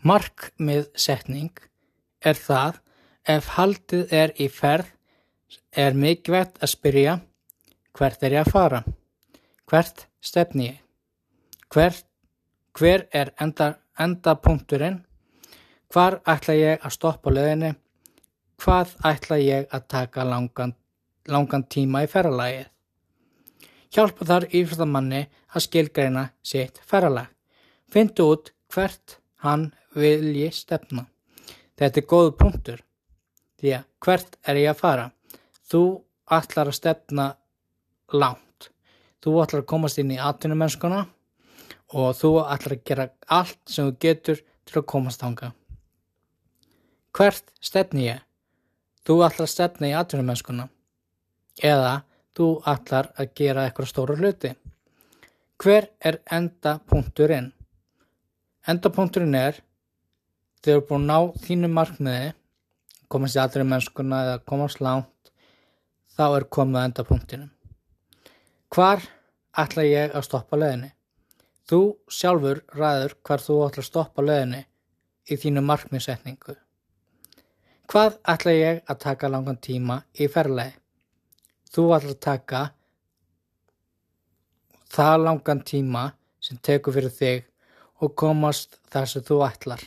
Markmiðsetning er það ef haldið er í ferð er mikilvægt að spyrja hvert er ég að fara? Hvert stefni ég? Hvert, hver er enda, endapunkturinn? Hvar ætla ég að stoppa löðinni? Hvað ætla ég að taka langan, langan tíma í ferralagið? Hjálpa þar ífrstamanni að skilgreina sitt ferralag. Findu út hvert hann vilji stefna. Þetta er góð punktur. Því að hvert er ég að fara? Þú ætlar að stefna langt. Þú ætlar að komast inn í atvinnumennskuna og þú ætlar að gera allt sem þú getur til að komast ánga. Hvert stefni ég? Þú ætlar að stefna í atvinnumennskuna eða þú ætlar að gera eitthvað stóru hluti. Hver er enda punkturinn? Enda punkturinn er þegar þú er búin að ná þínu markmiði, komast í atvinnumennskuna eða komast langt, þá er komið að enda punktinum. Hvar ætla ég að stoppa leðinni? Þú sjálfur ræður hvar þú ætla að stoppa leðinni í þínu markmiðsetningu. Hvað ætla ég að taka langan tíma í ferlegi? Þú ætla að taka það langan tíma sem tekur fyrir þig og komast þar sem þú ætlar.